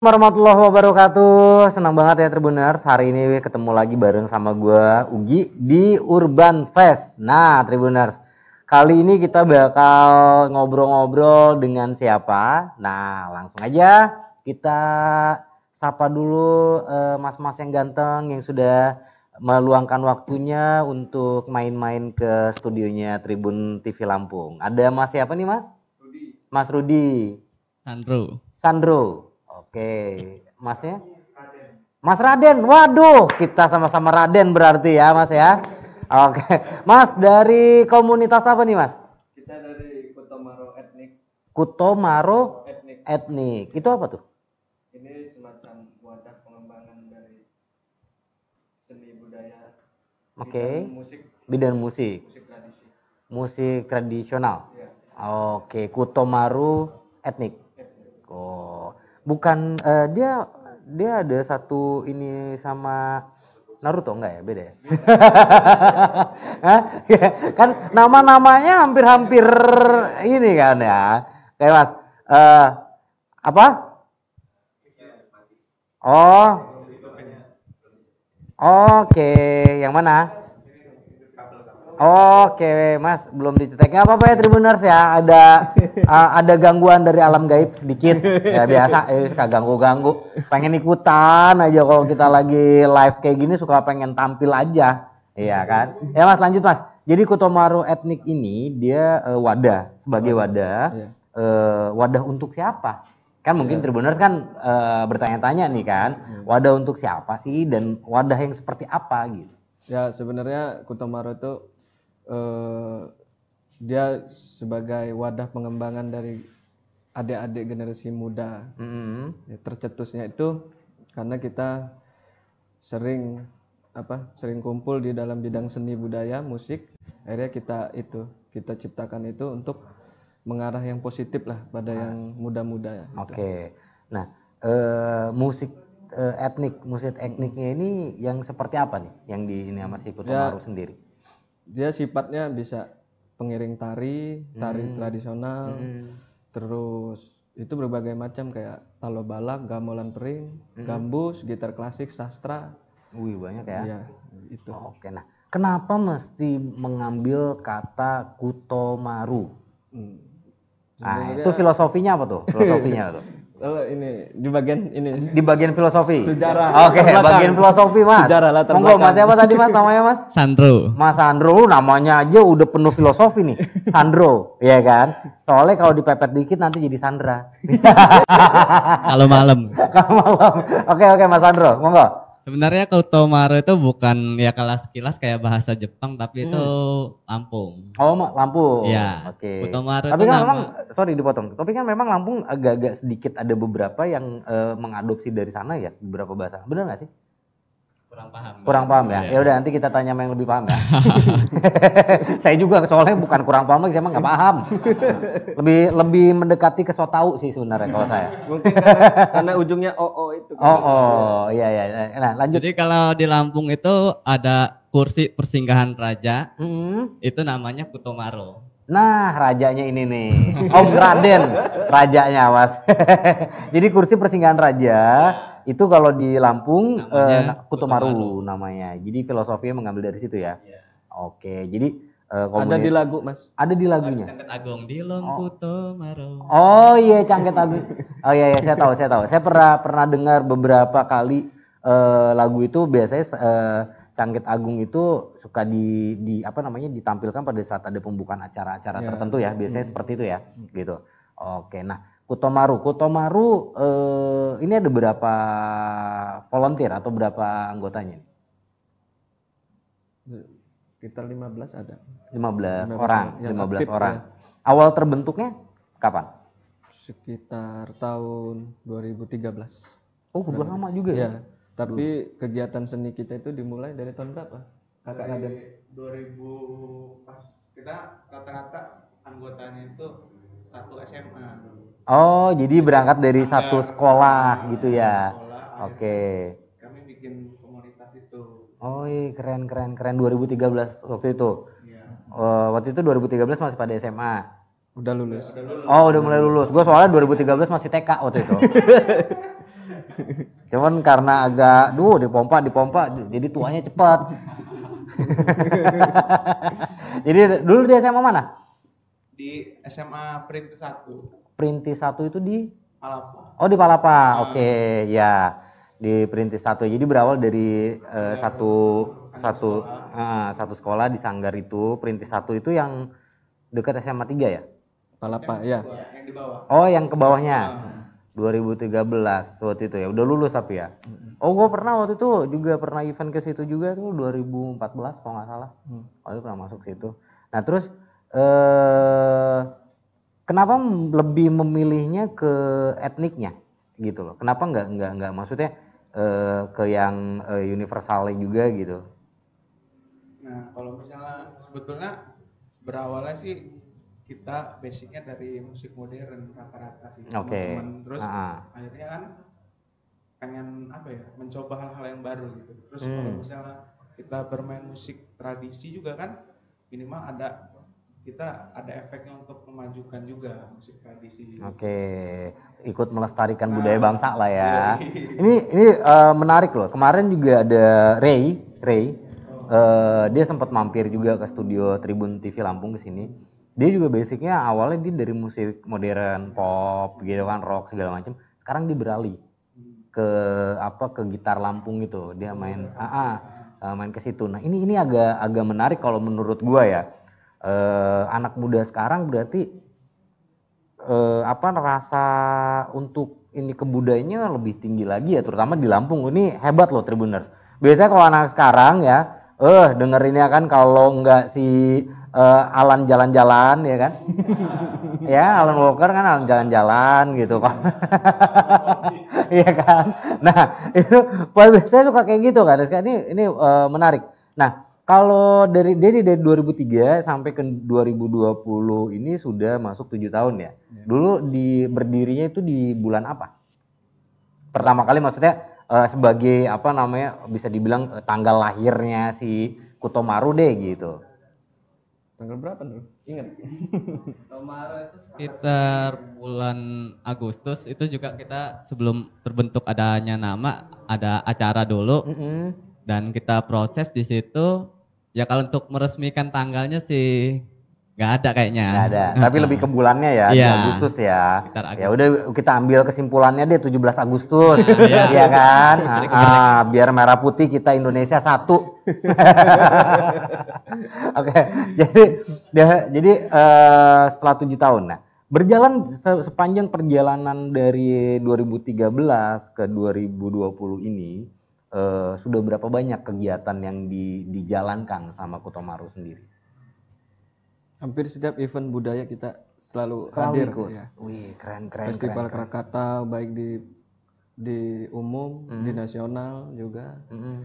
warahmatullahi wabarakatuh. Senang banget ya Tribuners. Hari ini ketemu lagi bareng sama gua Ugi di Urban Fest. Nah, Tribuners, kali ini kita bakal ngobrol-ngobrol dengan siapa? Nah, langsung aja kita sapa dulu eh, mas-mas yang ganteng yang sudah meluangkan waktunya untuk main-main ke studionya Tribun TV Lampung. Ada Mas siapa nih, Mas? Mas Rudi. Sandro. Sandro. Oke, Masnya? Mas Raden. Waduh, kita sama-sama Raden berarti ya, Mas ya. Oke. Mas dari komunitas apa nih, Mas? Kita dari Kutomaro Etnik Kutomaro Etnik. Etnik. Itu apa tuh? Ini semacam wadah pengembangan dari seni budaya Oke. bidang musik Bidang musik, musik tradisi. musik tradisional. Ya, Oke, Kutomaru Etnik. etnik. Oh, bukan eh, dia dia ada satu ini sama Naruto enggak ya? Beda ya? Hah? Kan nama-namanya hampir-hampir ini kan ya. Kayak Mas eh apa? Oh. Oke, yang mana? Oke, Mas, belum dicek. Nggak apa-apa ya Tribuners ya. Ada uh, ada gangguan dari alam gaib sedikit. Ya biasa, eh suka ganggu-ganggu. Pengen ikutan aja kalau kita lagi live kayak gini suka pengen tampil aja. Iya kan? Ya Mas, lanjut Mas. Jadi Kutomaru etnik ini dia eh, wadah sebagai wadah. Eh, wadah untuk siapa? Kan mungkin Tribuners kan eh, bertanya-tanya nih kan, wadah untuk siapa sih dan wadah yang seperti apa gitu. Ya sebenarnya Kutomaro itu eh, dia sebagai wadah pengembangan dari adik-adik generasi muda. Mm-mm. Ya, tercetusnya itu karena kita sering apa sering kumpul di dalam bidang seni budaya musik akhirnya kita itu kita ciptakan itu untuk mengarah yang positif lah pada yang muda-muda ya Oke. Nah, eh, musik eh, etnik, musik etniknya ini yang seperti apa nih? Yang di ini sama si Kutomaru sendiri. Dia sifatnya bisa pengiring tari tari tradisional terus itu berbagai macam kayak talo balak gamelan pering gambus gitar klasik sastra Wih, banyak ya. ya itu Oke, nah, kenapa mesti mengambil kata Kutomaru? Hmm. Nah, itu filosofinya apa tuh? Filosofinya apa tuh? Oh, ini di bagian ini Di bagian filosofi. Sejarah Oke, belakang. bagian filosofi, Mas. Sejarah latar Monggo, Mas siapa tadi, Mas? Namanya, Mas? Sandro. Mas Sandro namanya aja udah penuh filosofi nih. Sandro, ya kan? Soalnya kalau dipepet dikit nanti jadi Sandra. Kalau malam. Kalau malam. Oke oke Mas Sandro, monggo. Sebenarnya Kutomaro itu bukan ya kelas sekilas kayak bahasa Jepang tapi itu Lampung. Oh, Lampung. Iya. Oke. Kutomaru Tapi itu kan nama- memang sorry dipotong. Tapi kan memang Lampung agak-agak sedikit ada beberapa yang eh, mengadopsi dari sana ya, beberapa bahasa. Benar nggak sih? Kurang paham. Kurang paham ya? Iya. Ya udah nanti kita tanya sama yang lebih paham ya. saya juga soalnya bukan kurang paham lagi, saya emang nggak paham. lebih lebih mendekati ke so tahu sih sebenarnya kalau saya. mungkin karena ujungnya oo itu Oh, oh, iya iya. Nah, lanjut. Jadi kalau di Lampung itu ada kursi persinggahan raja, Hmm. itu namanya Kutomaro. Nah, rajanya ini nih. Om Raden, rajanya, Mas. Jadi kursi persinggahan raja itu kalau di Lampung Namanya eh, Kutomaru Kutomaru. namanya. Jadi filosofinya mengambil dari situ ya. Iya. Oke, jadi eh, ada di lagu mas ada di lagunya. Cangket Agung di Lom Kutomaro. Oh iya, Cangket Agus. Oh iya, iya, saya tahu, saya tahu. Saya pernah pernah dengar beberapa kali eh, lagu itu biasanya eh, Cangket Agung itu suka di di apa namanya ditampilkan pada saat ada pembukaan acara-acara Ya. tertentu ya, biasanya seperti itu ya, gitu. Oke, nah Kutomaru, Kutomaru eh, ini ada berapa volunteer atau berapa anggotanya? sekitar 15 ada 15 15 orang, yang 15 aktif, orang. ya. Awal terbentuknya kapan? sekitar tahun 2013 Oh, udah lama juga ya. ya tapi kegiatan seni kita itu dimulai dari tahun berapa kakak Raden 2000 pas kita rata-rata anggotanya itu satu SMA Oh, jadi berangkat dari satu sekolah gitu ya. sekolah Oke. kami bikin komunitas itu Oh, iya, keren keren keren 2013 waktu itu. ya Eh, waktu itu 2013 masih pada SMA. udah lulus udah lulus Oh, udah mulai lulus. Gue soalnya 2013 masih TK waktu itu. Cuman karena agak, duh dipompa, dipompa, jadi tuanya cepat. jadi dulu di SMA mana? Di SMA Perintis 1 Perintis satu itu di Palapa. Oh di Palapa, oke ya di Perintis satu. Jadi berawal dari eh, satu satu eh, satu sekolah di Sanggar itu Perintis satu itu yang dekat SMA 3 ya? Palapa ya. Yang di bawah. Oh yang ke bawahnya 2013 waktu itu ya udah lulus tapi ya. Oh gua pernah waktu itu juga pernah event ke situ juga tuh 2014 kalau nggak salah. Oh itu pernah masuk situ. Nah terus eh kenapa lebih memilihnya ke etniknya gitu loh? Kenapa nggak nggak nggak maksudnya eh, ke yang eh, universalnya juga gitu? Nah, kalau misalnya sebetulnya berawalnya sih kita basicnya dari musik modern rata-rata sih teman-teman. Terus Ah. akhirnya kan pengen apa ya mencoba hal-hal yang baru gitu. Terus Hmm. kalau misalnya kita bermain musik tradisi juga kan minimal ada kita ada efeknya untuk memajukan juga musik tradisi. Oke, ikut melestarikan Nah, budaya bangsa lah ya. yoi. Ini ini eh, menarik loh. Kemarin juga ada Ray, Ray. eh, dia sempat mampir juga ke studio Tribun TV Lampung ke sini. Dia juga basicnya awalnya dia dari musik modern, pop, gitu kan, rock segala macam. Sekarang dia beralih ke apa ke gitar Lampung gitu. Dia main ah, ah, eh, main ke situ. Nah, ini ini agak agak menarik kalau menurut gua ya. Eh, anak muda sekarang berarti eh, apa rasa untuk ini kebudayanya lebih tinggi lagi ya terutama di Lampung. Ini hebat loh Tribuners. Biasanya kalau anak sekarang ya eh dengerinnya kan kalau nggak si eh, Alan jalan-jalan ya kan? Ya Alan Walker kan Alan jalan-jalan gitu kan iya kan? Nah itu biasanya suka kayak gitu kan? Ini ini eh, menarik. Nah kalau dari dari dari 2003 sampai ke 2020 ini sudah masuk tujuh tahun ya. Dulu di berdirinya itu di bulan apa? Pertama kali maksudnya eh, sebagai apa namanya bisa dibilang eh, tanggal lahirnya si Kutomaru deh gitu. Tanggal berapa dulu? Ingat? Sekitar bulan Agustus itu juga kita sebelum terbentuk adanya nama ada acara dulu Mm-mm. dan kita proses di situ. Ya kalau untuk meresmikan tanggalnya sih nggak ada kayaknya. Nggak ada. Tapi lebih ke bulannya ya, Iya. Agustus ya. Sekitar Ya udah kita ambil kesimpulannya deh 17 Agustus. Iya. Iya kan? Ah, ah, biar merah putih kita Indonesia satu. Oke, jadi ya- jadi eh, setelah tujuh tahun, nah berjalan se- sepanjang perjalanan dari 2013 ke 2020 ini eh, sudah berapa banyak kegiatan yang di- dijalankan sama Kutomaru sendiri? Hampir setiap event budaya kita selalu, Selalu hadir ikut. ya. Wih, keren keren. Festival keren, keren. Krakatau baik di di umum, Hmm. di nasional juga, Mm-mm.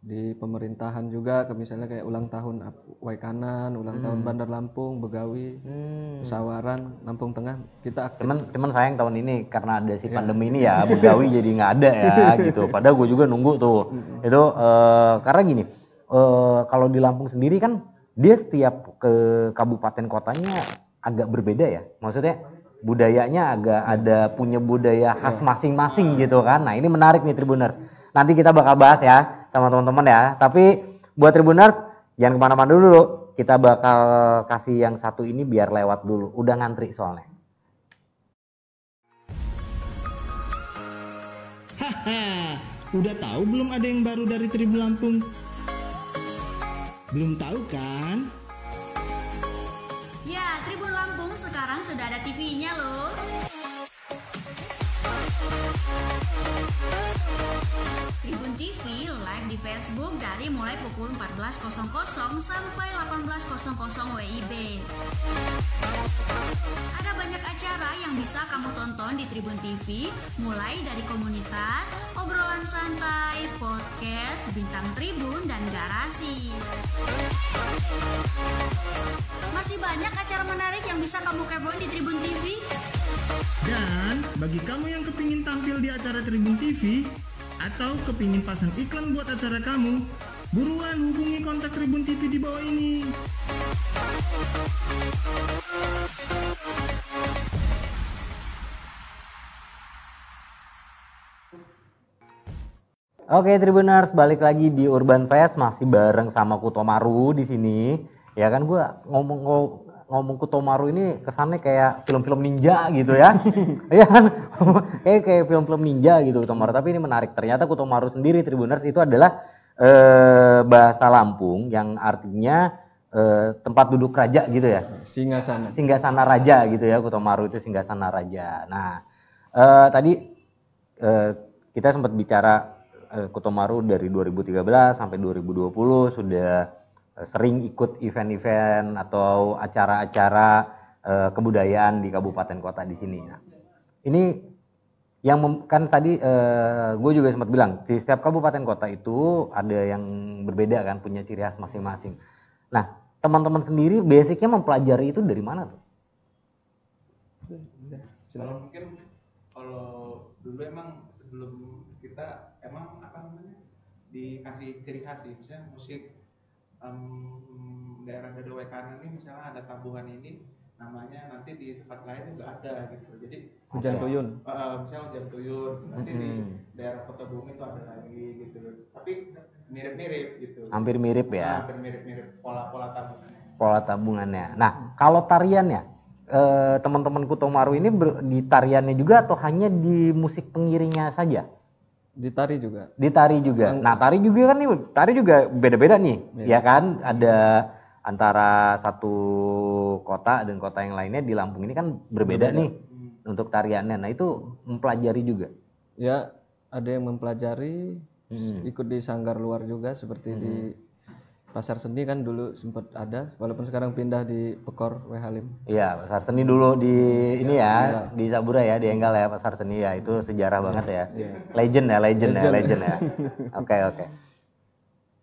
Di pemerintahan juga, ke misalnya kayak ulang tahun Waikanan, ulang tahun Bandar Lampung, Begawi, Hmm. Musawaran, Lampung Tengah, kita aktif. Cuman cuman sayang tahun ini karena ada si pandemi ini ya Begawi jadi nggak ada ya gitu. Padahal gue juga nunggu tuh. Itu eh, karena gini, eh, kalau di Lampung sendiri kan dia setiap ke kabupaten kotanya agak berbeda ya. Maksudnya budayanya agak ada punya budaya khas masing-masing gitu kan. Nah ini menarik nih Tribuners. Nanti kita bakal bahas ya sama teman-teman ya. Tapi buat Tribuners jangan ke mana-mana dulu. Kita bakal kasih yang satu ini biar lewat dulu. Udah ngantri soalnya. Haha, udah tahu belum ada yang baru dari Tribun Lampung? Belum tahu kan? Ya, Tribun Lampung sekarang sudah ada TV-nya loh. Tribun TV Facebook dari mulai pukul 14.00 sampai 18.00 WIB. Ada banyak acara yang bisa kamu tonton di Tribun TV, mulai dari komunitas, obrolan santai, podcast, bintang tribun, dan garasi. Masih banyak acara menarik yang bisa kamu kepoin di Tribun TV. Dan bagi kamu yang kepingin tampil di acara Tribun TV atau kepingin pasang iklan buat acara kamu, buruan hubungi kontak Tribun TV di bawah ini. Oke Tribuners, balik lagi di Urban Fest masih bareng sama Kutomaru di sini. Ya kan gua ngomong ngo- ngomong Kutomaru ini kesannya kayak film-film ninja gitu ya. Iya kan? kayak kayak film-film ninja gitu Kutomaru, tapi ini menarik. Ternyata Kutomaru sendiri Tribuners itu adalah eh, bahasa Lampung yang artinya eh, tempat duduk raja gitu ya. Singa sana. Singgasana Raja gitu ya, Kutomaru itu Singgasana Raja. Nah, eh, tadi eh, kita sempat bicara eh, Kutomaru dari 2013 sampai 2020 sudah sering ikut event-event atau acara-acara eh, kebudayaan di kabupaten kota di sini. Nah, ini yang mem- kan tadi gue juga sempat bilang di setiap kabupaten kota itu ada yang berbeda kan punya ciri khas masing-masing. Nah teman-teman sendiri basicnya mempelajari itu dari mana tuh? Kalau mungkin kalau dulu emang sebelum kita emang apa namanya dikasih ciri khas sih, misalnya musik em, daerah Dedowe Kanan ini misalnya ada tabungan ini namanya nanti di tempat lain juga ada gitu. Jadi Hujan tuyun. eh, misalnya hujan tuyun, nanti di Mm-mm. daerah Kota Bumi itu ada lagi gitu. Tapi mirip-mirip gitu. Hampir mirip ya Hampir mirip-mirip pola-pola tabungannya. pola tabungannya. Nah kalau tariannya eh, teman-teman Kutomaru ini ber- di tariannya juga atau hanya di musik pengiringnya saja? Ditari juga. Di tari juga. Nah tari juga kan nih tari juga beda-beda nih, Iya. ya kan? Ada antara satu kota dan kota yang lainnya di Lampung ini kan berbeda nih untuk tariannya. Nah itu mempelajari juga. Ya, ada yang mempelajari, Hmm. ikut di sanggar luar juga seperti di Pasar Seni kan dulu sempat ada, walaupun sekarang pindah di Pekor W Halim. Iya, pasar seni dulu di ini ya, di Sabura ya, di Enggal ya, pasar seni ya, itu sejarah banget ya. Legend ya, legend, ya, legend ya. Oke, oke.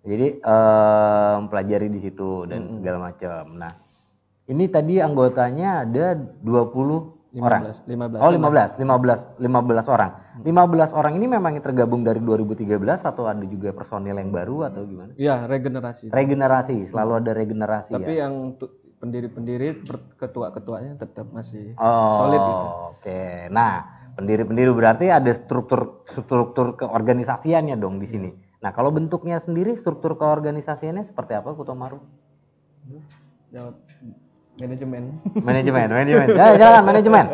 Jadi eh, mempelajari di situ dan segala macam. Nah, ini tadi anggotanya ada 20 orang. 15, 15. Oh, 15, 15, 15 orang. 15 orang ini memang tergabung dari 2013 atau ada juga personil yang baru atau gimana? Ya, regenerasi. Regenerasi, selalu ada regenerasi Tapi ya. yang pendiri-pendiri, ketua-ketuanya tetap masih Oh, solid gitu. Oke. Nah, pendiri-pendiri berarti ada struktur struktur keorganisasiannya dong di sini. Nah, kalau bentuknya sendiri struktur keorganisasiannya seperti apa Kutomaru? Jawab manajemen. Manajemen, manajemen. Ya, jangan manajemen.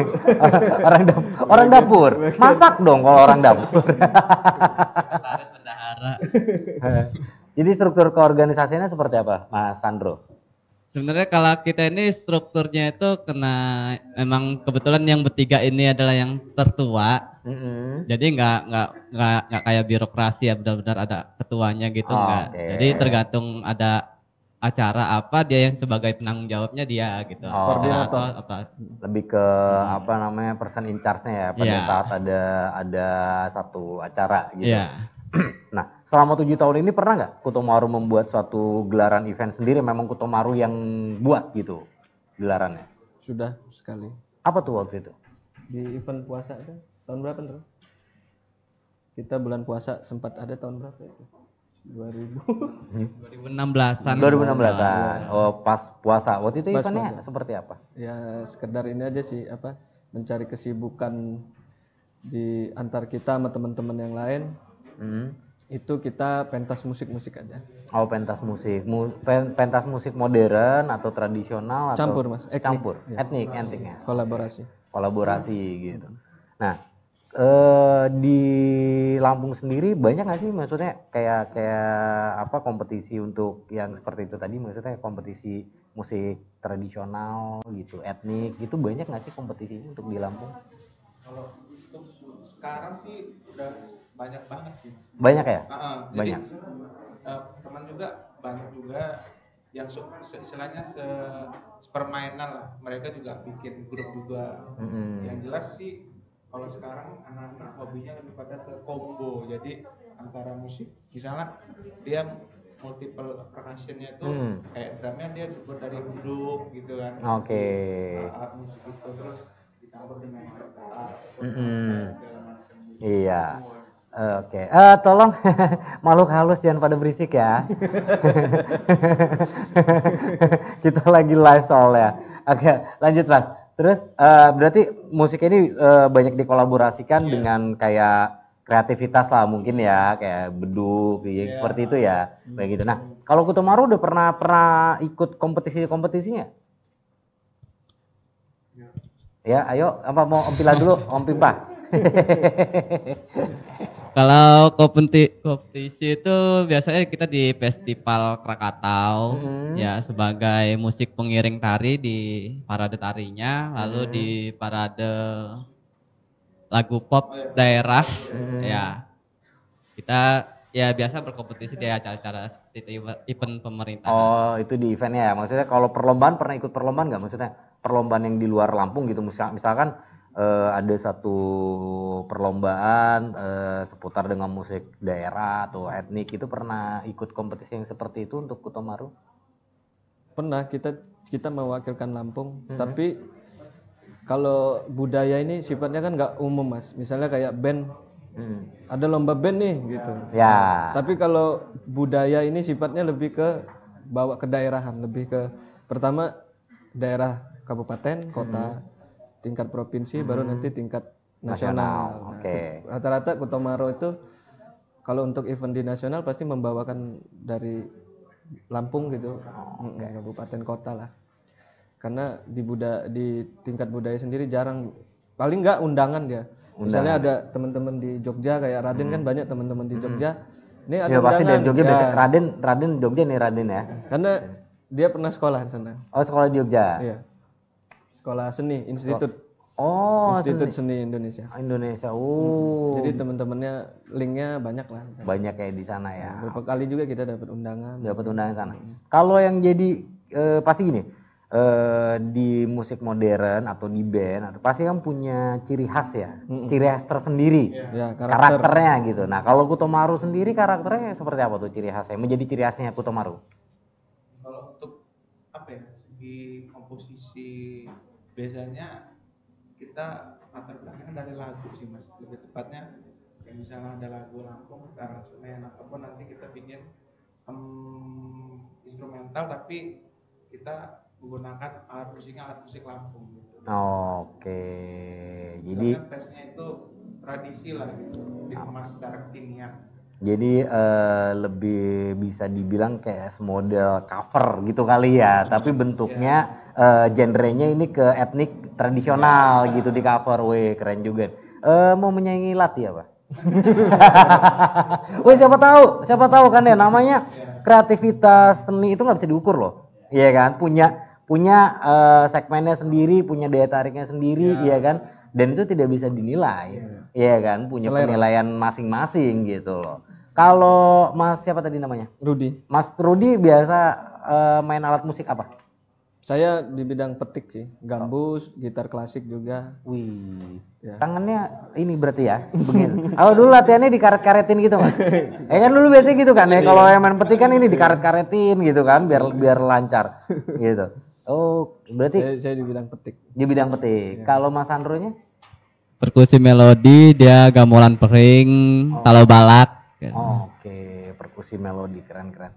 orang dapur. orang dapur. Masak dong kalau orang dapur. Jadi struktur keorganisasiannya seperti apa, Mas Sandro? Sebenarnya kalau kita ini strukturnya itu kena emang kebetulan yang bertiga ini adalah yang tertua. Mm-mm. Jadi nggak nggak nggak nggak kayak birokrasi ya benar-benar ada ketuanya gitu Oh, nggak. oke. Jadi tergantung ada acara apa dia yang sebagai penanggung jawabnya dia gitu. Oh. Koordinator. Atau apa? lebih ke apa namanya person in charge-nya ya pada Iya. saat ada ada satu acara gitu. Iya. Nah, selama tujuh tahun ini pernah nggak Kutomaru membuat suatu gelaran event sendiri? Memang Kutomaru yang buat gitu gelarannya. Sudah sekali. Apa tuh waktu itu? Di event puasa itu tahun berapa tuh? Kita bulan puasa sempat ada tahun berapa itu? 2000. 2016-an. 2016-an. Oh, pas puasa. Waktu itu Pas eventnya puasa. seperti apa? ya sekedar ini aja sih apa mencari kesibukan di antar kita sama teman-teman yang lain Hmm. itu kita pentas musik-musik aja Oh, pentas musik. Mu- pen- pentas musik modern atau tradisional atau Campur, Mas. Etnik. Campur. Iya. Etnik, etniknya. kolaborasi kolaborasi gitu. Nah, eh, di Lampung sendiri banyak nggak sih maksudnya kayak kayak apa kompetisi untuk yang seperti itu tadi maksudnya kompetisi musik tradisional gitu, etnik gitu banyak nggak sih kompetisinya untuk di Lampung? Kalau untuk sekarang sih udah banyak banget sih. Banyak ya? Heeh, Banyak. Jadi eh, teman juga banyak juga yang istilahnya se sepermainan lah. Mereka juga bikin grup juga. Mm-mm. Yang jelas sih kalau sekarang anak-anak hobinya lebih pada ke combo. Jadi antara musik, misalnya dia multiple percussionnya itu Hmm. kayak drumnya dia dibuat dari duduk gitu kan. Oke. Alat musik itu terus dicampur dengan gitar, Mm-mm. segala macam. Iya. Oke, Eh, tolong makhluk halus jangan pada berisik ya. Kita lagi live soalnya. Oke, lanjut mas. Terus eh, berarti musik ini eh, banyak dikolaborasikan dengan kayak kreativitas lah mungkin ya kayak beduk ya, Iya. seperti itu ya kayak gitu. Nah kalau Kutomaru udah pernah pernah ikut kompetisi kompetisinya ya ayo apa mau Om Pila dulu? Om Pimpah Kalau kompeti kompetisi itu biasanya kita di festival Krakatau Mhm. ya sebagai musik pengiring tari di parade tarinya, lalu Mhm. di parade lagu pop daerah Mhm. ya. Kita ya biasa berkompetisi di acara-acara seperti itu event pemerintah. oh itu di eventnya ya maksudnya kalau perlombaan pernah ikut perlombaan nggak maksudnya perlombaan yang di luar Lampung gitu misal misalkan eh, ada satu perlombaan eh, seputar dengan musik daerah atau etnik. Itu pernah ikut kompetisi yang seperti itu untuk Kutomaru? Pernah. Kita kita mewakilkan Lampung, Mhm. tapi kalau budaya ini sifatnya kan nggak umum mas. Misalnya kayak band, Hmm. ada lomba band nih gitu. ya. Tapi kalau budaya ini sifatnya lebih ke bawa ke daerahan, lebih ke pertama daerah kabupaten, kota, tingkat provinsi, baru nanti tingkat Nasional. Nah, oke. itu Rata-rata Kutomaro itu kalau untuk event di nasional pasti membawakan dari Lampung gitu, Mm, kabupaten kota lah. Karena di buda di tingkat budaya sendiri jarang, paling nggak undangan dia. Misalnya ada teman-teman di Jogja kayak Raden kan banyak teman-teman di Jogja. Ini ada ya pasti dari undangan. Jogja Ya. Raden Raden Jogja nih Raden ya Karena dia pernah sekolah di sana. oh sekolah di Jogja Iya. Sekolah seni, institut, oh institut seni. seni Indonesia. Indonesia uh Jadi teman-temannya linknya banyak lah. banyak kayak di sana ya Berapa kali juga kita dapat undangan. dapat undangan sana. Kalau yang jadi eh, pasti gini eh, di musik modern atau di band atau pasti kan punya ciri khas ya, ciri khas tersendiri, Ya, karakter. karakternya gitu. Nah kalau Kutomaru sendiri karakternya seperti apa tuh ciri khasnya? Menjadi ciri khasnya Kutomaru? kalau untuk apa ya segi komposisi biasanya kita latar belakangnya dari lagu sih mas. Lebih tepatnya kayak misalnya ada lagu Lampung aransemen ataupun nanti kita bikin em, instrumental tapi kita menggunakan alat musiknya alat musik Lampung gitu. Oke, jadi Karena tesnya itu tradisi lah gitu dikemas secara kekinian jadi eh, lebih bisa dibilang kayak model cover gitu kali ya, tapi bentuknya eh, genrenya ini ke etnik tradisional gitu di cover, weh keren juga. Eh, mau menyaingi Lati apa? Weh siapa tahu, siapa tahu kan ya namanya kreativitas seni itu nggak bisa diukur loh, iya kan? Punya punya eh, segmennya sendiri, punya daya tariknya sendiri, iya kan? Dan itu tidak bisa dinilai, iya kan? Punya Selera. penilaian masing-masing gitu loh. Kalau Mas siapa tadi namanya? Rudi, Mas Rudi biasa eh, main alat musik apa? saya di bidang petik sih, gambus, gitar klasik juga. Wih, Ya. tangannya ini berarti ya, begini. Kalau dulu latihannya dikaret-karetin gitu mas. Ya kan dulu biasanya gitu kan ya. Kalau yang main petik kan ini dikaret-karetin gitu kan, biar biar lancar gitu. Oh, berarti Saya, saya di bidang petik. di bidang petik. Kalau Mas Andronya? Perkusi melodi dia gamelan pering, kalau balak. Gitu. Oh, Oke, perkusi melodi keren-keren.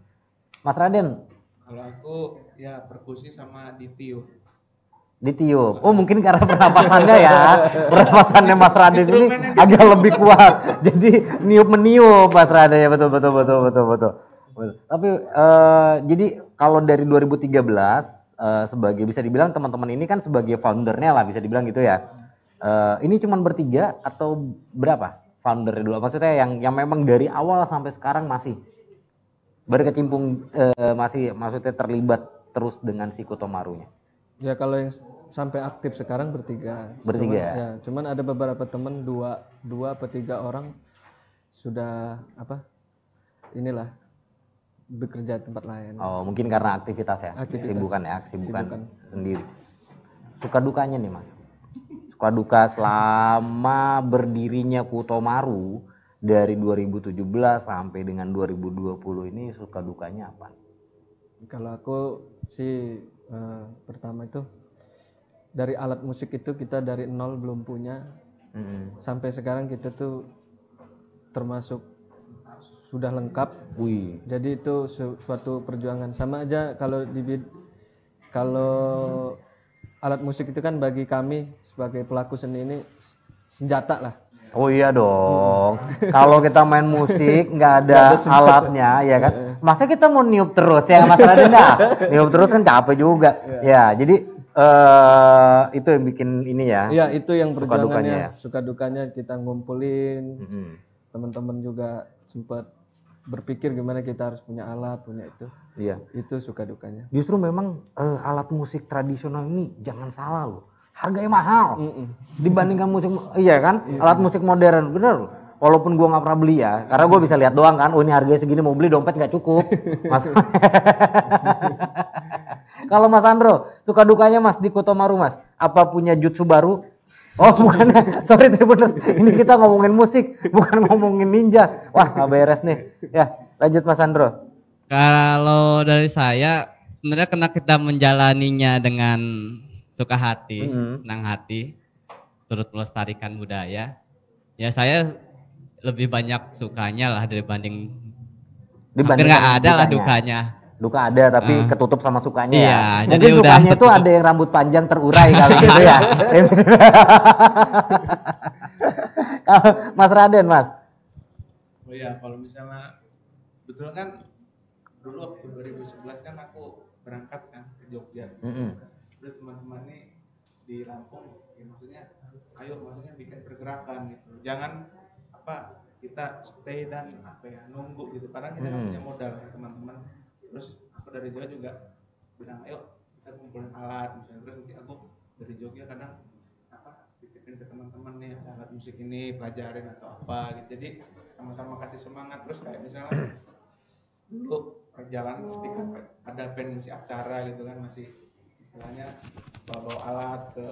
Mas Raden kalau aku ya perkusi sama ditiup ditiup. Oh mungkin karena pernapasannya ya, pernapasannya Mas Raden ini agak lebih kuat. Jadi niup meniup Mas Raden ya betul betul betul betul betul. Betul. Tapi eh, jadi kalau dari 2013 eh, sebagai bisa dibilang teman-teman ini kan sebagai foundernya lah bisa dibilang gitu ya. Eh, ini cuman bertiga atau berapa founder dulu? Maksudnya yang yang memang dari awal sampai sekarang masih berkecimpung eh, masih maksudnya terlibat terus dengan si Kutomarunya. Ya kalau yang sampai aktif sekarang bertiga. Bertiga. Cuman, ya, cuman ada beberapa teman dua dua atau tiga orang sudah apa? Inilah bekerja di tempat lain. Oh, mungkin karena aktivitas ya, Aktivitas. kesibukan ya, kesibukan Kesibukan. sendiri. Suka dukanya nih mas, suka duka selama berdirinya Kutomaru dari 2017 sampai dengan 2020 ini suka dukanya apa? Kalau aku sih eh, pertama itu dari alat musik itu kita dari nol belum punya Mm-mm. sampai sekarang kita tuh termasuk sudah lengkap Wih, jadi itu su- suatu perjuangan sama aja kalau di kalau alat musik itu kan bagi kami sebagai pelaku seni ini senjata lah. Oh iya dong. Kalau kita main musik nggak ada alatnya, ya kan? Masa kita mau niup terus ya Mas Raden dah? Niup terus kan capek juga. Ya, jadi eh itu yang bikin ini ya. Iya, itu yang Suka dukanya ya. perjuangannya, suka dukanya kita ngumpulin. Mm-mm. Teman-teman juga sempat berpikir gimana kita harus punya alat, punya itu. Iya. Itu suka dukanya. Justru memang eh, alat musik tradisional ini jangan salah loh. Harganya mahal Mm-mm. dibandingkan musik iya kan? Alat musik modern, bener loh. Walaupun gua nggak pernah beli ya, karena gua bisa lihat doang kan. Oh ini harganya segini mau beli dompet nggak cukup. Mas. Kalau Mas Andro, suka dukanya Mas di Kotomaru Mas, apa punya jutsu baru? Oh bukan, sorry Tribuners, ini kita ngomongin musik, bukan ngomongin ninja. Wah nggak beres nih. Ya lanjut Mas Andro. Kalau dari saya sebenarnya karena kita menjalaninya dengan suka hati, Mhm. senang hati, turut melestarikan budaya. Ya saya lebih banyak sukanya lah dibanding hampir Dibandingkan nggak ada lah dukanya. Duka ada tapi Ah. ketutup sama sukanya Iya, ya. jadi Mungkin udah sukanya itu ada yang rambut panjang terurai kali gitu ya. Kalau Mas Raden, Mas. Oh iya, kalau misalnya betul kan dulu waktu 2011 kan aku berangkat kan ke Jogja. Mm-mm. Terus teman-teman nih di Lampung, ya maksudnya ayo maksudnya bikin pergerakan gitu. Jangan apa kita stay dan apa ya nunggu gitu. Karena kita nggak Hmm. punya modal teman-teman. Terus aku dari Jogja juga bilang ayo kita kumpulin alat misalnya. Terus nanti aku dari Jogja kadang apa titipin ke teman-teman nih alat musik ini pelajarin atau apa gitu. Jadi sama-sama kasih semangat terus kayak misalnya dulu perjalanan ketika ada pensi acara gitu kan masih istilahnya bawa-bawa alat ke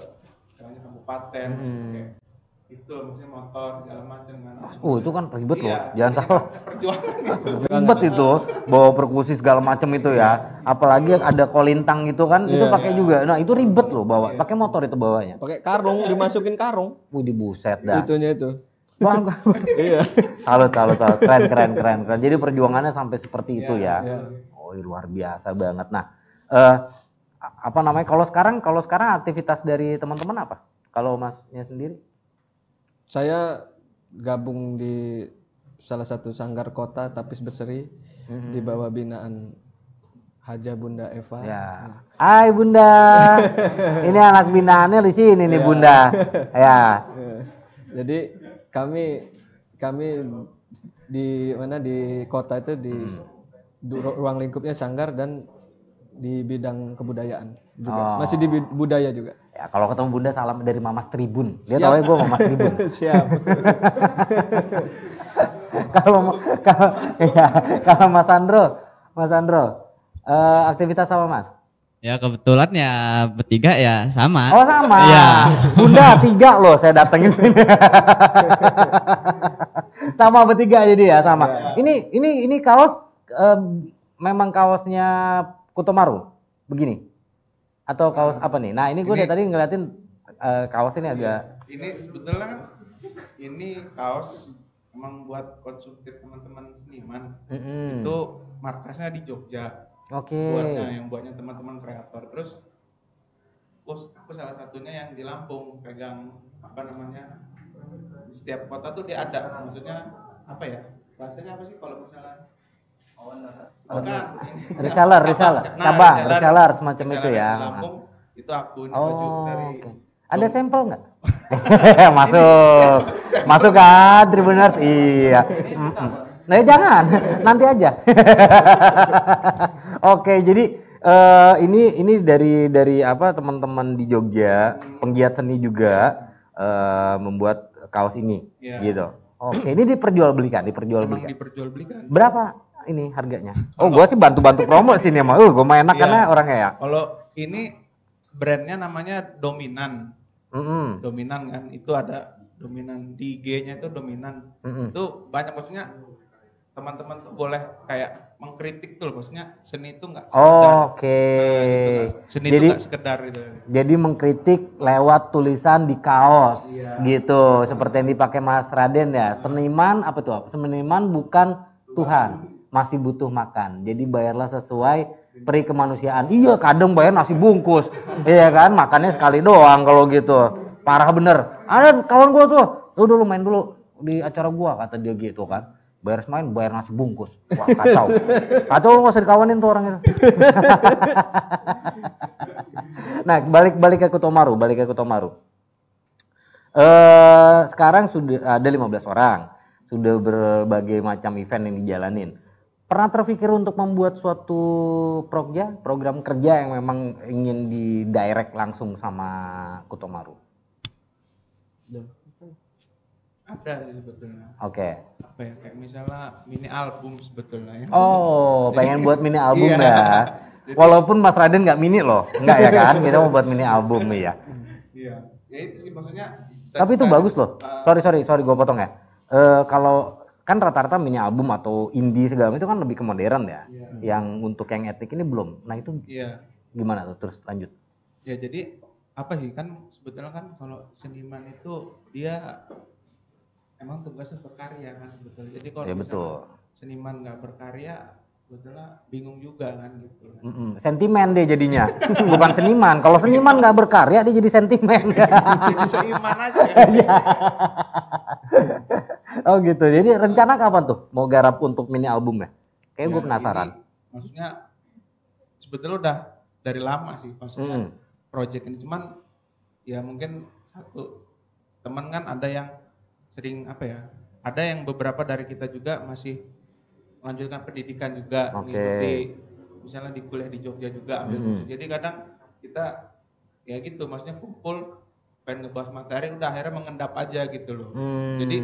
istilahnya kabupaten Hmm. kayak itu maksudnya motor segala macam kan Oh, itu kan ribet loh. Iya, Jangan ini salah. perjuangan gitu Ribet itu bawa perkusi segala macam itu ya. Apalagi ada kolintang gitu kan, itu Iya. pakai juga. Nah, itu ribet loh bawa. Pakai motor itu bawanya. Pakai karung, dimasukin karung. Wih, di buset dah. Itunya itu. Bang, Iya. salut, salut, salut. Keren, keren, keren, keren. Jadi perjuangannya sampai seperti itu ya. Iya. Oh, luar biasa banget. Nah, eh apa namanya? Kalau sekarang, kalau sekarang aktivitas dari teman-teman apa? Kalau masnya sendiri? Saya gabung di salah satu sanggar kota Tapis Berseri di bawah binaan Haja Bunda Eva. Ya. Hai Bunda. Ini anak binaannya di sini nih Bunda. Ya. Eh, Jadi kami kami di mana di kota itu di du- ruang lingkupnya sanggar dan di bidang kebudayaan juga. Oh. Masih di budaya juga. Ya, kalau ketemu Bunda salam dari Mamas Tribun. Dia tahu ya gue Mamas Tribun. Siap. kalau kalau ya, kalau Mas Andro, Mas Andro, eh, aktivitas sama Mas? Ya kebetulan ya bertiga ya sama. Oh sama. Iya. Bunda tiga loh saya datengin sini. sama bertiga jadi ya sama. Ini ini ini kaos eh, memang kaosnya Kutomaru begini atau kaos apa nih? Nah ini gue dari tadi ngeliatin eh, kaos ini agak ini sebetulnya kan ini kaos emang buat konsumtif teman-teman seniman Mm-mm. itu markasnya di Jogja Oke. buatnya yang buatnya teman-teman kreator terus aku, aku salah satunya yang di Lampung pegang apa namanya di setiap kota tuh dia ada maksudnya apa ya bahasanya apa sih kalau misalnya bukan ini. Reseller, reseller. Cabang, reseller semacam itu ya. Lampung itu aku ini baju Oh, dari oke. Ada sampel nggak? Masuk. Masuk kan, Tribuners? Iya. Nah, ya jangan, nanti aja. Oke, jadi eh, ini ini dari dari apa teman-teman di Jogja, penggiat seni juga eh, membuat kaos ini, Iya. gitu. Oke, ini diperjualbelikan, emang diperjualbelikan. diperjualbelikan Berapa ini harganya? Oh, gua sih bantu-bantu promo sini mah. Uh, gua enak Iya. karena orangnya ya. kalau ini brandnya namanya Dominan Mm-mm. dominan kan itu ada dominan di IG-nya itu dominan Mm-mm. itu banyak maksudnya teman-teman tuh boleh kayak mengkritik tuh loh, maksudnya seni itu nggak sekedar Oh, Oke. Nah, gitu, nggak- seni itu Jadi nggak sekedar gitu jadi mengkritik lewat tulisan di kaos Iya. gitu. Seperti yang dipakai Mas Raden ya. Seniman apa tuh? Seniman bukan Tuhan, masih butuh makan. Jadi bayarlah sesuai peri kemanusiaan. Iya, kadang bayar nasi bungkus. iya kan? Makannya sekali doang kalau gitu. parah bener. Ada kawan gua tuh, lu main dulu di acara gua kata dia gitu kan. Bayar main, bayar nasi bungkus. Wah kacau. Kacau lu gak usah dikawanin tuh orang itu. nah balik balik ke Kutomaru, balik ke Kutomaru. Eh sekarang sudah ada 15 orang, sudah berbagai macam event yang dijalanin. Pernah terpikir untuk membuat suatu program, program kerja yang memang ingin di direct langsung sama Kutomaru? Ada sih sebetulnya. Oke. Apa ya kayak misalnya mini album sebetulnya ya. Oh, pengen buat mini album Iya. ya. Walaupun Mas Raden nggak mini loh, nggak ya kan? Kita mau buat mini album ya. Iya. Ya itu sih maksudnya. Tapi itu bagus loh. Uh, Sorry sorry sorry gue potong ya. Eh kalau kan rata-rata mini album atau indie segala macam itu kan lebih ke modern ya. Iya. Yang untuk yang etik ini belum. Nah itu Iya. gimana tuh? Terus lanjut. Ya jadi apa sih kan sebetulnya kan kalau seniman itu dia emang tugasnya berkarya kan sebetulnya. Jadi kalau Ya betul. seniman nggak berkarya sebetulnya bingung juga kan gitu. Mm-mm. Sentimen deh jadinya, bukan seniman. Kalau seniman nggak berkarya dia jadi sentimen. Jadi seiman aja. Iya. Oh gitu. Jadi rencana kapan tuh mau garap untuk mini album ya? Kayak gue penasaran. ini maksudnya sebetulnya udah dari lama sih maksudnya Mm. project ini cuman ya mungkin satu teman kan ada yang sering apa ya ada yang beberapa dari kita juga masih melanjutkan pendidikan juga Oke. mengikuti misalnya di kuliah di Jogja juga ambil Mm. musik. jadi kadang kita ya gitu maksudnya kumpul pengen ngebahas materi udah akhirnya mengendap aja gitu loh Hmm. Jadi,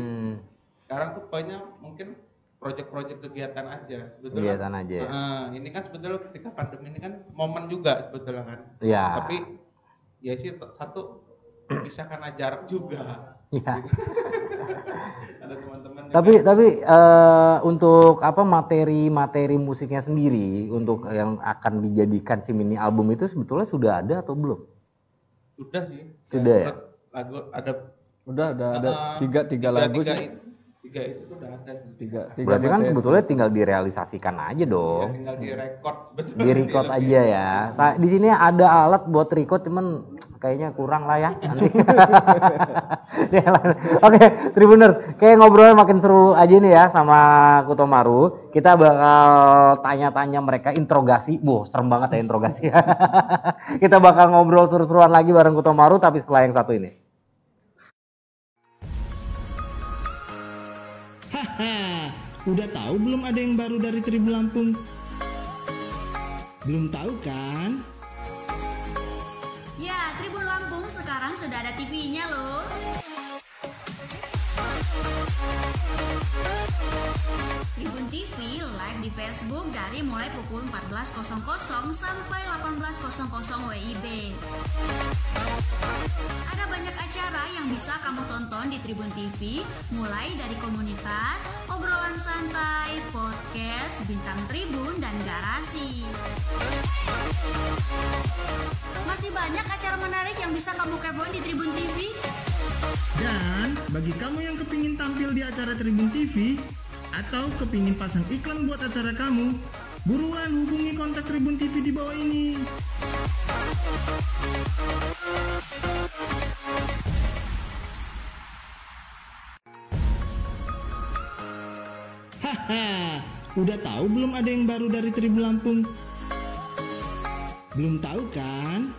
sekarang tuh poinnya mungkin proyek-proyek kegiatan aja sebetulnya kegiatan aja. ya? Nah, ini kan sebetulnya ketika pandemi ini kan momen juga sebetulnya kan. Iya. Tapi ya sih satu bisa karena jarak juga. Iya. Ada teman-teman juga. Tapi tapi eh, untuk apa materi-materi musiknya sendiri untuk yang akan dijadikan si mini album itu sebetulnya sudah ada atau belum? sudah sih. Sudah ya? menurut Lagu ada Udah ada ada uh, tiga tiga lagu tiga, sih. Tiga itu tuh udah ada. Tiga tiga Berarti kan sebetulnya tinggal direalisasikan aja Ya, dong. tinggal di record sebetulnya. Di record aja ya. Sa- Di sini ada alat buat record cuman kayaknya kurang lah ya nanti. Ya lah. Oke, Tribuners, kayak ngobrolnya makin seru aja nih ya sama Kutomaru. Kita bakal tanya-tanya mereka interogasi. Wow, serem banget ya interogasi. Kita bakal ngobrol seru-seruan lagi bareng Kutomaru tapi setelah yang satu ini. Haha, udah tahu belum ada yang baru dari Tribun Lampung? Belum tahu kan? Ya, Tribun Lampung sekarang sudah ada TV-nya loh. Tribun TV live di Facebook dari mulai pukul 14.00 sampai 18.00 WIB. Ada banyak acara yang bisa kamu tonton di Tribun TV, mulai dari komunitas, obrolan santai, podcast, bintang tribun, dan garasi. Masih banyak acara menarik yang bisa kamu kepoin di Tribun TV. Dan bagi kamu yang kepingin tampil di acara Tribun TV atau kepingin pasang iklan buat acara kamu, buruan hubungi kontak Tribun TV di bawah ini. Haha, udah tahu belum ada yang baru dari Tribun Lampung? Belum tahu kan?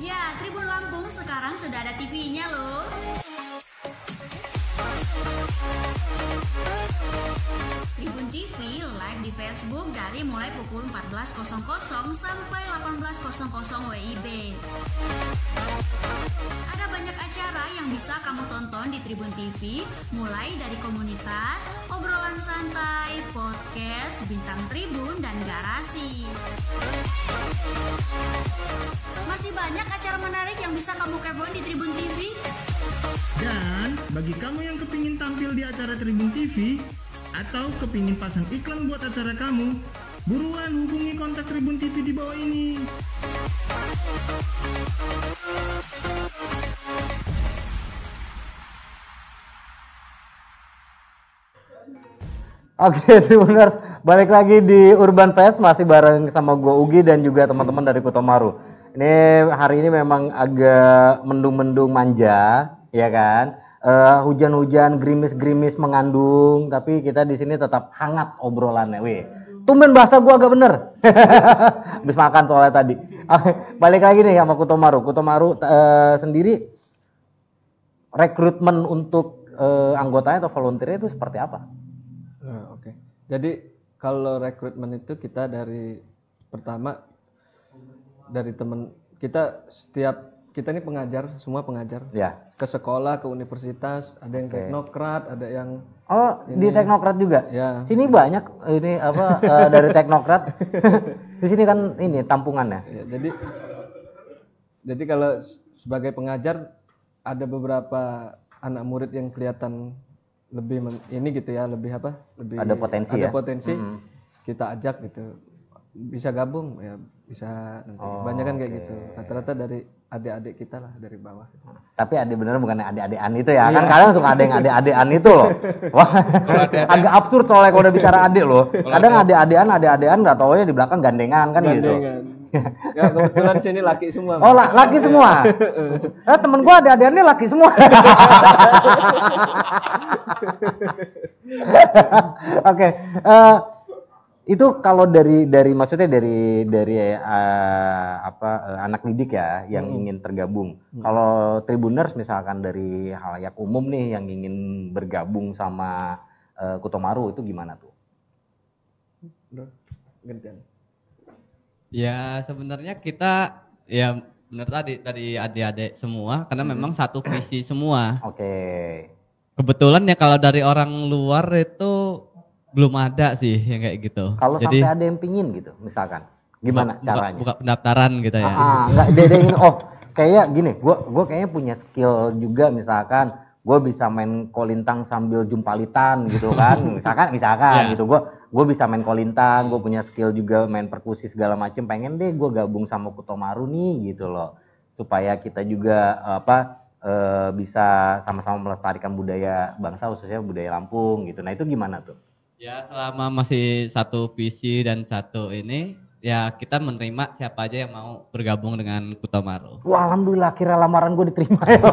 Ya, Tribun Lampung sekarang sudah ada TV-nya loh. TV live di Facebook dari mulai pukul 14.00 sampai 18.00 WIB. Ada banyak acara yang bisa kamu tonton di Tribun TV, mulai dari komunitas, obrolan santai, podcast, bintang tribun, dan garasi. Masih banyak acara menarik yang bisa kamu kepoin di Tribun TV. Dan bagi kamu yang kepingin tampil di acara Tribun TV atau kepingin pasang iklan buat acara kamu, buruan hubungi kontak Tribun TV di bawah ini. Oke, Tribuners, balik lagi di Urban Fest masih bareng sama gue Ugi dan juga teman-teman dari Kutomaru. Ini hari ini memang agak mendung-mendung manja, ya kan? Eh, hujan-hujan, gerimis-gerimis mengandung, tapi kita di sini tetap hangat obrolannya. Wih, tumben bahasa gua agak bener. Habis makan soalnya tadi. Balik lagi nih sama Kutomaru. Kutomaru eh, sendiri rekrutmen untuk eh, anggotanya atau volunteernya itu seperti apa? Nah, Oke. Jadi kalau rekrutmen itu kita dari pertama dari temen kita setiap kita ini pengajar semua pengajar Ya. ke sekolah ke universitas ada yang teknokrat ada yang Oh, di teknokrat juga. ya Sini banyak ini apa eh, dari teknokrat. di sini kan ini tampungannya. Ya, jadi jadi kalau sebagai pengajar ada beberapa anak murid yang kelihatan lebih men- ini gitu ya lebih apa lebih Ada potensi ada ya? potensi Mm. kita ajak gitu bisa gabung ya bisa nanti Oh, banyak kan kayak oke. gitu rata-rata dari adik-adik kita lah dari bawah Tapi ada bener bukan adik-adikan itu ya. Kan kadang suka ada yang adik-adikan itu loh. Wah, agak absurd soalnya kalau udah bicara adik loh. Kadang adik-adikan, adik-adikan nggak tahu ya di belakang gandengan kan gitu. Gandengan. ya kebetulan sini laki semua Oh, la- laki semua. eh, temen gua adik-adikannya laki semua. Oke, eh, itu kalau dari dari maksudnya dari dari eh, apa eh, anak didik ya yang ingin tergabung. Kalau Tribuners misalkan dari halayak umum nih yang ingin bergabung sama eh, Kutomaru itu gimana tuh? Udah, gantian. Ya sebenarnya kita ya benar tadi tadi adik-adik semua karena memang satu visi semua. Oke. Kebetulan ya kalau dari orang luar itu belum ada sih yang kayak gitu. Kalau Jadi sampai ada yang pingin gitu, misalkan, gimana buka- caranya? Buka pendaftaran gitu ya. Ah, dia, dia ingin oh kayak gini, gua gua kayaknya punya skill juga misalkan gue bisa main kolintang sambil jumpalitan gitu kan misalkan misalkan Iya. gitu gue gue bisa main kolintang gue punya skill juga main perkusi segala macem pengen deh gue gabung sama Kutomaru nih gitu loh supaya kita juga apa eh, bisa sama-sama melestarikan budaya bangsa khususnya budaya Lampung gitu nah itu gimana tuh Ya selama masih satu visi dan satu ini ya kita menerima siapa aja yang mau bergabung dengan Kutomaru. Wah, alhamdulillah kira lamaran gue diterima ya.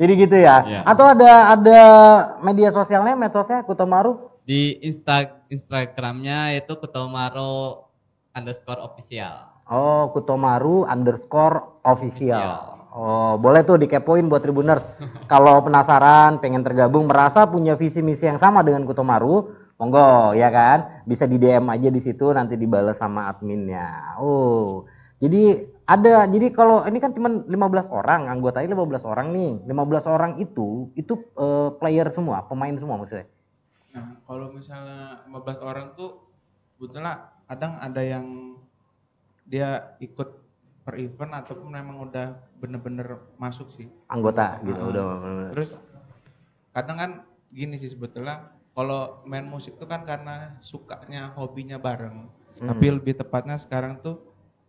Jadi gitu ya. Iya. Atau ada ada media sosialnya, medsosnya Kutomaru? Di Insta Instagramnya itu Kutomaru underscore official. Oh, Kutomaru underscore official. Official. Oh, boleh tuh dikepoin buat Tribuners. Kalau penasaran, pengen tergabung, merasa punya visi misi yang sama dengan Kutomaru, monggo ya kan? Bisa di DM aja di situ nanti dibalas sama adminnya. Oh. Jadi ada jadi kalau ini kan cuma 15 orang, anggotanya 15 orang nih. 15 orang itu itu eh, player semua, pemain semua maksudnya. Nah, kalau misalnya 15 orang tuh sebetulnya kadang ada yang dia ikut per event ataupun memang udah bener-bener masuk sih. Anggota gitu Ah. udah. Terus kadang kan gini sih sebetulnya kalau main musik tuh kan karena sukanya hobinya bareng. Hmm. Tapi lebih tepatnya sekarang tuh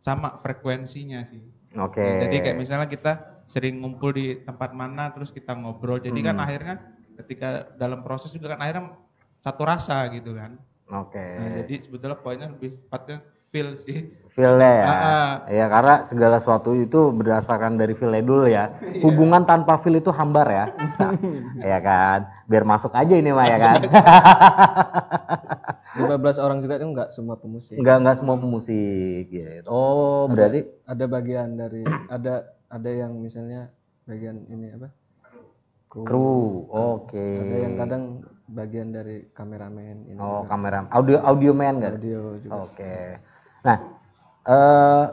sama frekuensinya sih. Oke. Ya, jadi kayak misalnya kita sering ngumpul di tempat mana terus kita ngobrol. Jadi kan Hmm. akhirnya ketika dalam proses juga kan akhirnya satu rasa gitu kan. Oke. Nah, jadi sebetulnya poinnya lebih tepatnya feel sih. Feel-nya ya. Ah, ah. Ya karena segala sesuatu itu berdasarkan dari feel-nya dulu ya. Hubungan tanpa feel itu hambar ya. ya kan. Biar masuk aja ini mah ya kan. 15 orang juga itu enggak semua pemusik Enggak enggak semua pemusik gitu. Oh, berarti ada bagian dari ada ada yang misalnya bagian ini apa kru, kru. Oke. ada yang kadang bagian dari kameramen ini Oh, juga. kamera audio audio man kan? audio juga Oke. Nah, eh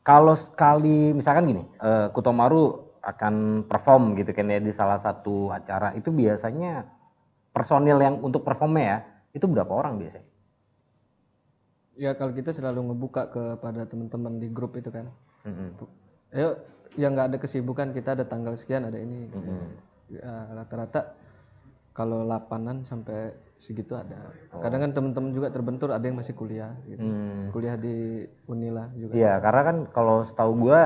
kalau sekali misalkan gini, eh, Kutomaru akan perform gitu kan ya di salah satu acara itu biasanya personil yang untuk performnya ya itu berapa orang biasanya? ya kalau kita selalu ngebuka kepada teman-teman di grup itu kan Mm-mm. ayo yang nggak ada kesibukan kita ada tanggal sekian ada ini Mm-mm. Ya, rata-rata kalau lapanan sampai segitu ada kadang kan teman-teman juga terbentur ada yang masih kuliah gitu Hmm. kuliah di Unila juga Iya, karena kan kalau setahu gua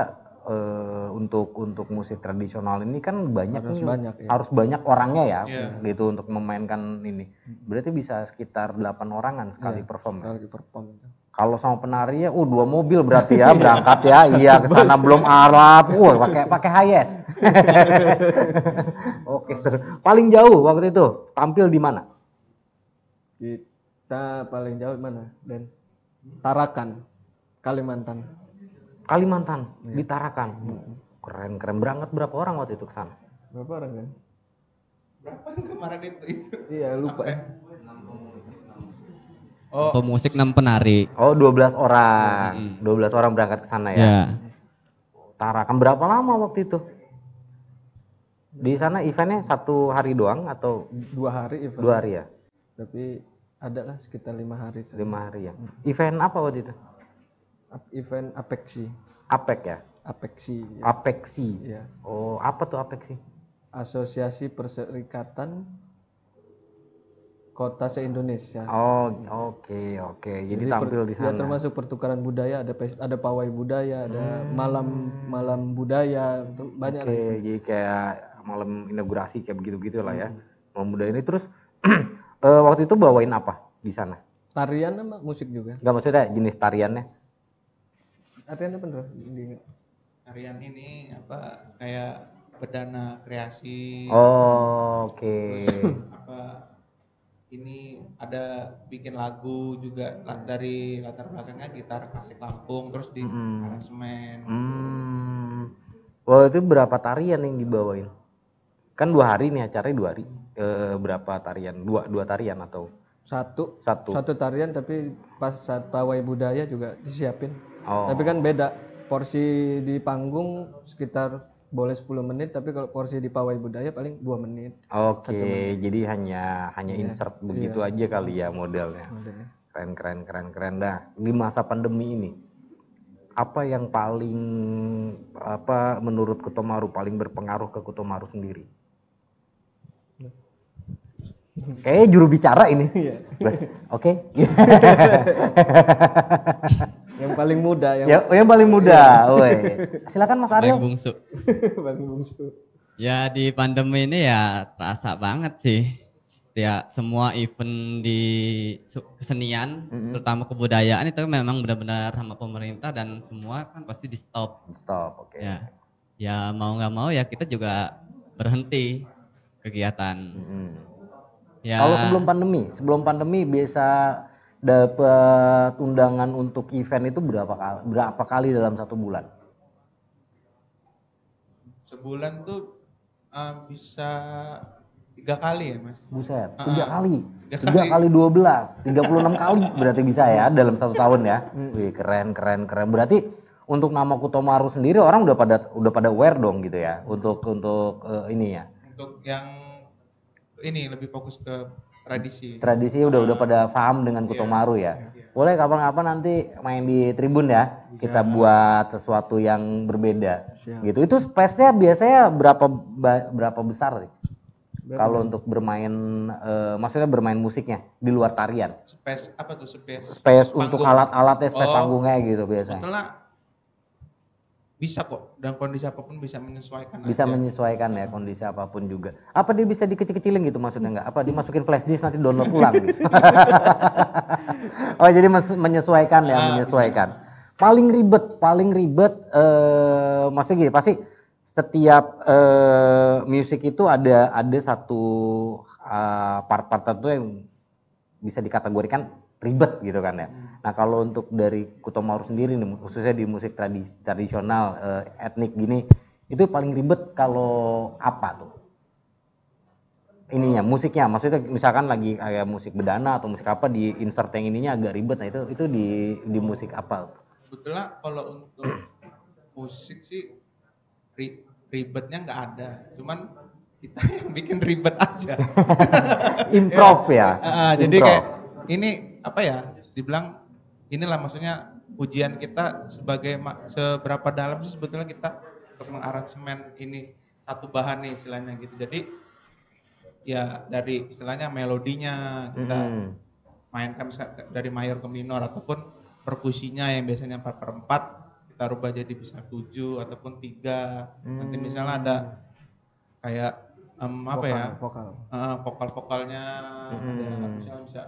eh, untuk untuk musik tradisional ini kan banyak Harus nih, banyak, ya. harus banyak orangnya ya Iya. gitu untuk memainkan ini. Berarti bisa sekitar 8 orangan sekali Iya, perform. ya? sekali perform itu. Kalau sama penari ya, uh dua mobil berarti ya berangkat ya. Iya ke sana belum Arab. Wah, pakai pakai Hayes. Oke, seru. Paling jauh waktu itu tampil di mana? Kita paling jauh mana? Dan Tarakan, Kalimantan. Kalimantan, di Tarakan. Keren keren. Berangkat berapa orang waktu itu ke sana? Berapa orang kan? Berapa nih kemarin itu? itu? Iya lupa. ya. Oh, Pemusik 6 penari. Oh, 12 orang. 12 orang berangkat ke sana ya. Ya. Tarakan berapa lama waktu itu? Di sana eventnya satu hari doang atau Dua hari event. dua hari ya? Tapi ada lah sekitar lima hari. Lima hari ya. Event apa waktu itu? Event Apexi. APEC ya? Apexi. ya. Apexi. Iya. Oh, apa tuh Apexi? Asosiasi Perserikatan Kota se-Indonesia. Oh, oke, oke. Jadi, per- tampil di Ya sana. termasuk pertukaran budaya, ada ada pawai budaya, ada malam malam budaya, banyak Oke, lah. jadi kayak malam inaugurasi kayak begitu-gitu lah ya. Hmm. Malam muda ini terus eh, waktu itu bawain apa di sana? Tarian sama musik juga. Enggak maksudnya jenis tariannya? Tarian apa bener? Di- harian ini apa kayak perdana kreasi Oh, oke. apa ini ada bikin lagu juga la- dari latar belakangnya gitar klasik Lampung terus di Mm-mm. aransemen Hmm. Waktu itu berapa tarian yang dibawain? Kan dua hari nih acaranya dua hari. Eh, berapa tarian? Dua dua tarian atau Satu, satu? satu tarian tapi pas saat pawai budaya juga disiapin. Oh. Tapi kan beda. Porsi di panggung sekitar boleh 10 menit, tapi kalau porsi di pawai budaya paling 2 menit Oke, jadi hanya hanya insert begitu aja kali ya modelnya. modelnya. Keren keren keren keren dah. Di masa pandemi ini apa yang paling apa menurut Kutomaru paling berpengaruh ke Kutomaru sendiri? Kayaknya juru bicara ini. Oke. Paling muda yang ya, yang paling muda. Woi. Silakan Mas Paling Aryo. bungsu. paling bungsu. Ya di pandemi ini ya terasa banget sih. Ya semua event di kesenian, terutama kebudayaan itu memang benar-benar sama pemerintah dan semua kan pasti di stop. Stop, oke. Ya, ya mau nggak mau ya kita juga berhenti kegiatan. Mm-mm. Ya, Kalau sebelum pandemi, sebelum pandemi biasa dapat undangan untuk event itu berapa kali berapa kali dalam satu bulan? sebulan tuh eh, bisa tiga kali ya mas Buset, tiga ah. kali. Tiga kali. dua belas, tiga puluh enam kali berarti bisa ya dalam satu tahun ya. Wih keren keren keren. Berarti untuk nama Kutomaru sendiri orang udah pada udah pada aware dong gitu ya untuk untuk eh, ini ya untuk yang ini lebih fokus ke tradisi tradisi udah udah pada paham dengan Kutomaru ya. Boleh kapan-kapan nanti main di tribun ya. Kita buat sesuatu yang berbeda. Gitu. Itu space-nya biasanya berapa berapa besar sih? Kalau untuk bermain eh, maksudnya bermain musiknya di luar tarian. space apa tuh space Space untuk panggung. alat-alatnya, space Oh. panggungnya gitu biasanya. Bisa kok dan kondisi apa pun bisa menyesuaikan Bisa aja. menyesuaikan ya kondisi apa pun juga. Apa dia bisa dikecil-kecilin gitu maksudnya nggak? Apa dimasukin flash disk nanti download ulang gitu? oh jadi menyesuaikan ya, Ah, menyesuaikan. Paling ribet, paling ribet, eh maksudnya gini, pasti setiap eh musik itu ada ada satu eh, part-part tertentu yang bisa dikategorikan ribet gitu kan ya. Nah kalau untuk dari Kutomaru sendiri nih, khususnya di musik tradis tradisional eh, etnik gini, itu paling ribet kalau apa tuh? Ininya musiknya, maksudnya misalkan lagi kayak musik bedana atau musik apa di insert yang ininya agak ribet, nah itu itu di di musik apa? Sebetulnya kalau untuk musik sih ri- ribetnya nggak ada, cuman kita yang bikin ribet aja. Improv ya. Ah, jadi Improv. kayak ini apa ya? Dibilang inilah maksudnya ujian kita sebagai seberapa dalam sih sebetulnya kita untuk mengaransemen ini satu bahan nih istilahnya gitu. Jadi ya dari istilahnya melodinya kita Mm-mm. mainkan dari mayor ke minor ataupun perkusinya yang biasanya 4 per 4 kita rubah jadi bisa 7 ataupun 3 nanti misalnya ada kayak em, apa ya Vokal. eh, vokal-vokalnya ada Hmm. misalnya bisa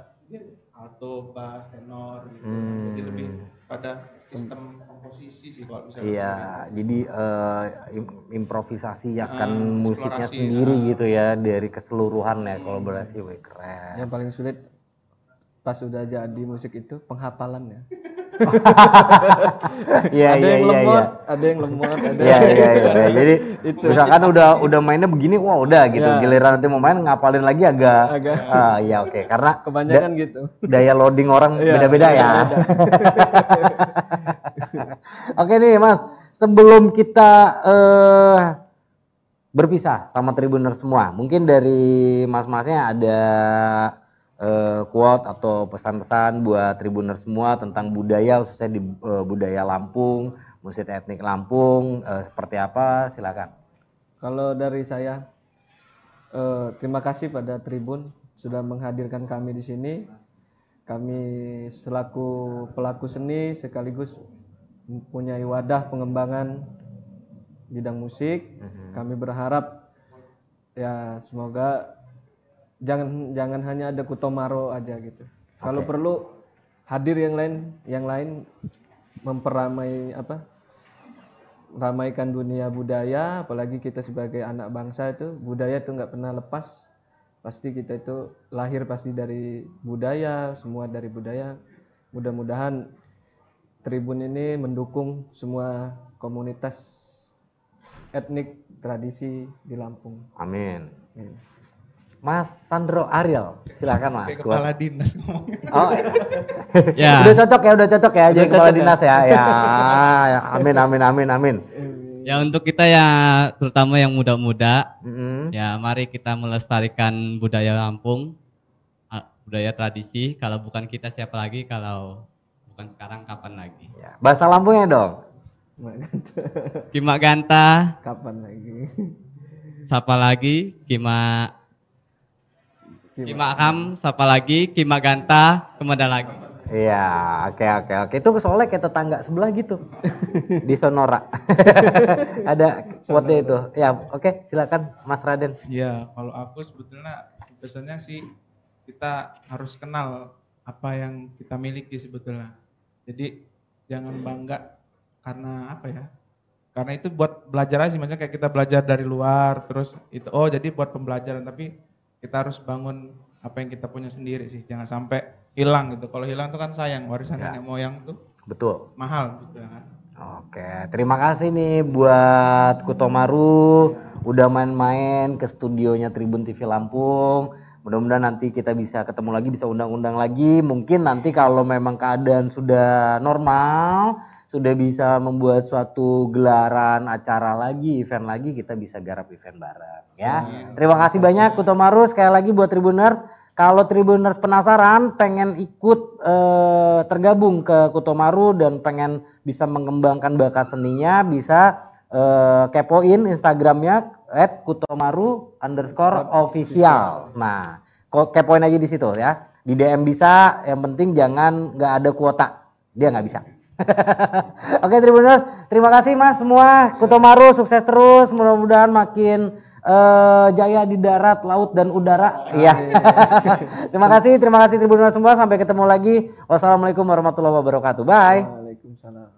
alto, bass, tenor gitu. Hmm. Jadi lebih pada sistem komposisi sih kalau misalnya. Iya, jadi eh, im- improvisasi akan Ah, musiknya eksplorasi, sendiri ah. gitu ya dari keseluruhan ya kolaborasi, wih keren. Yang paling sulit pas sudah jadi musik itu penghafalannya. Iya ada iya yang iya lemot, iya. ada yang lemot, ada Iya iya iya. iya. Jadi Itu. misalkan udah udah mainnya begini, wah udah gitu. Iya. Giliran nanti mau main ngapalin lagi agak. Agak. Ah iya oke. Karena kebanyakan gitu. daya loading orang beda-beda ya. beda-beda. Oke nih Mas, sebelum kita eh berpisah sama Tribuner semua, mungkin dari Mas-masnya ada eh, quote atau pesan-pesan buat Tribuner semua tentang budaya khususnya di eh, budaya Lampung, musik etnik Lampung eh, seperti apa? Silakan. Kalau dari saya eh, terima kasih pada Tribun sudah menghadirkan kami di sini. Kami selaku pelaku seni sekaligus mempunyai wadah pengembangan bidang musik. Kami berharap ya semoga jangan jangan hanya ada Kutomaro aja gitu. Kalau Oke. perlu hadir yang lain yang lain memperamai apa ramaikan dunia budaya apalagi kita sebagai anak bangsa itu budaya itu nggak pernah lepas pasti kita itu lahir pasti dari budaya semua dari budaya mudah-mudahan Tribun ini mendukung semua komunitas etnik tradisi di Lampung Amin. Hmm. Mas Sandro Ariel, silakan Mas. Kayak kepala dinas ngomongnya. Oh, Ya. udah cocok ya, udah cocok ya, jadi Udah kepala cocok ya? dinas ya. Ya, ya, amin, amin, amin, amin. Ya untuk kita ya terutama yang muda-muda Mm-mm. ya mari kita melestarikan budaya Lampung, budaya tradisi. Kalau bukan kita siapa lagi? Kalau bukan sekarang kapan lagi? Ya, bahasa Lampungnya dong. Kima Ganta, kapan lagi siapa lagi? Kima Kima Akam, siapa lagi? Kima Ganta, ke mana lagi? Iya, oke, oke, oke. Itu soalnya kayak tetangga sebelah gitu di Sonora. Ada quote itu. Ya, oke, silakan Mas Raden. Iya, kalau aku sebetulnya pesannya sih kita harus kenal apa yang kita miliki sebetulnya. Jadi jangan bangga karena apa ya? Karena itu buat belajar aja sih, maksudnya kayak kita belajar dari luar, terus itu oh jadi buat pembelajaran, tapi kita harus bangun apa yang kita punya sendiri sih, jangan sampai hilang gitu. Kalau hilang itu kan sayang, warisan Ya. nenek moyang tuh Betul. mahal gitu kan. Oke, terima kasih nih buat Kutomaru udah main-main ke studionya Tribun TV Lampung. Mudah-mudahan nanti kita bisa ketemu lagi, bisa undang-undang lagi. Mungkin nanti kalau memang keadaan sudah normal, sudah bisa membuat suatu gelaran acara lagi, event lagi, kita bisa garap event bareng ya. Terima kasih banyak Kutomaru sekali lagi buat Tribuners. Kalau Tribuners penasaran, pengen ikut eh, tergabung ke Kutomaru dan pengen bisa mengembangkan bakat seninya, bisa eh, kepoin Instagramnya at kutomaru underscore official. Nah, ko- kepoin aja di situ ya. Di DM bisa, yang penting jangan nggak ada kuota. Dia nggak bisa. Oke Tribuners, terima kasih Mas semua. Kutomaru sukses terus, mudah-mudahan makin eh, jaya di darat, laut dan udara. Iya. terima kasih, terima kasih Tribuners semua. Sampai ketemu lagi. Wassalamualaikum warahmatullahi wabarakatuh. Bye. Waalaikumsalam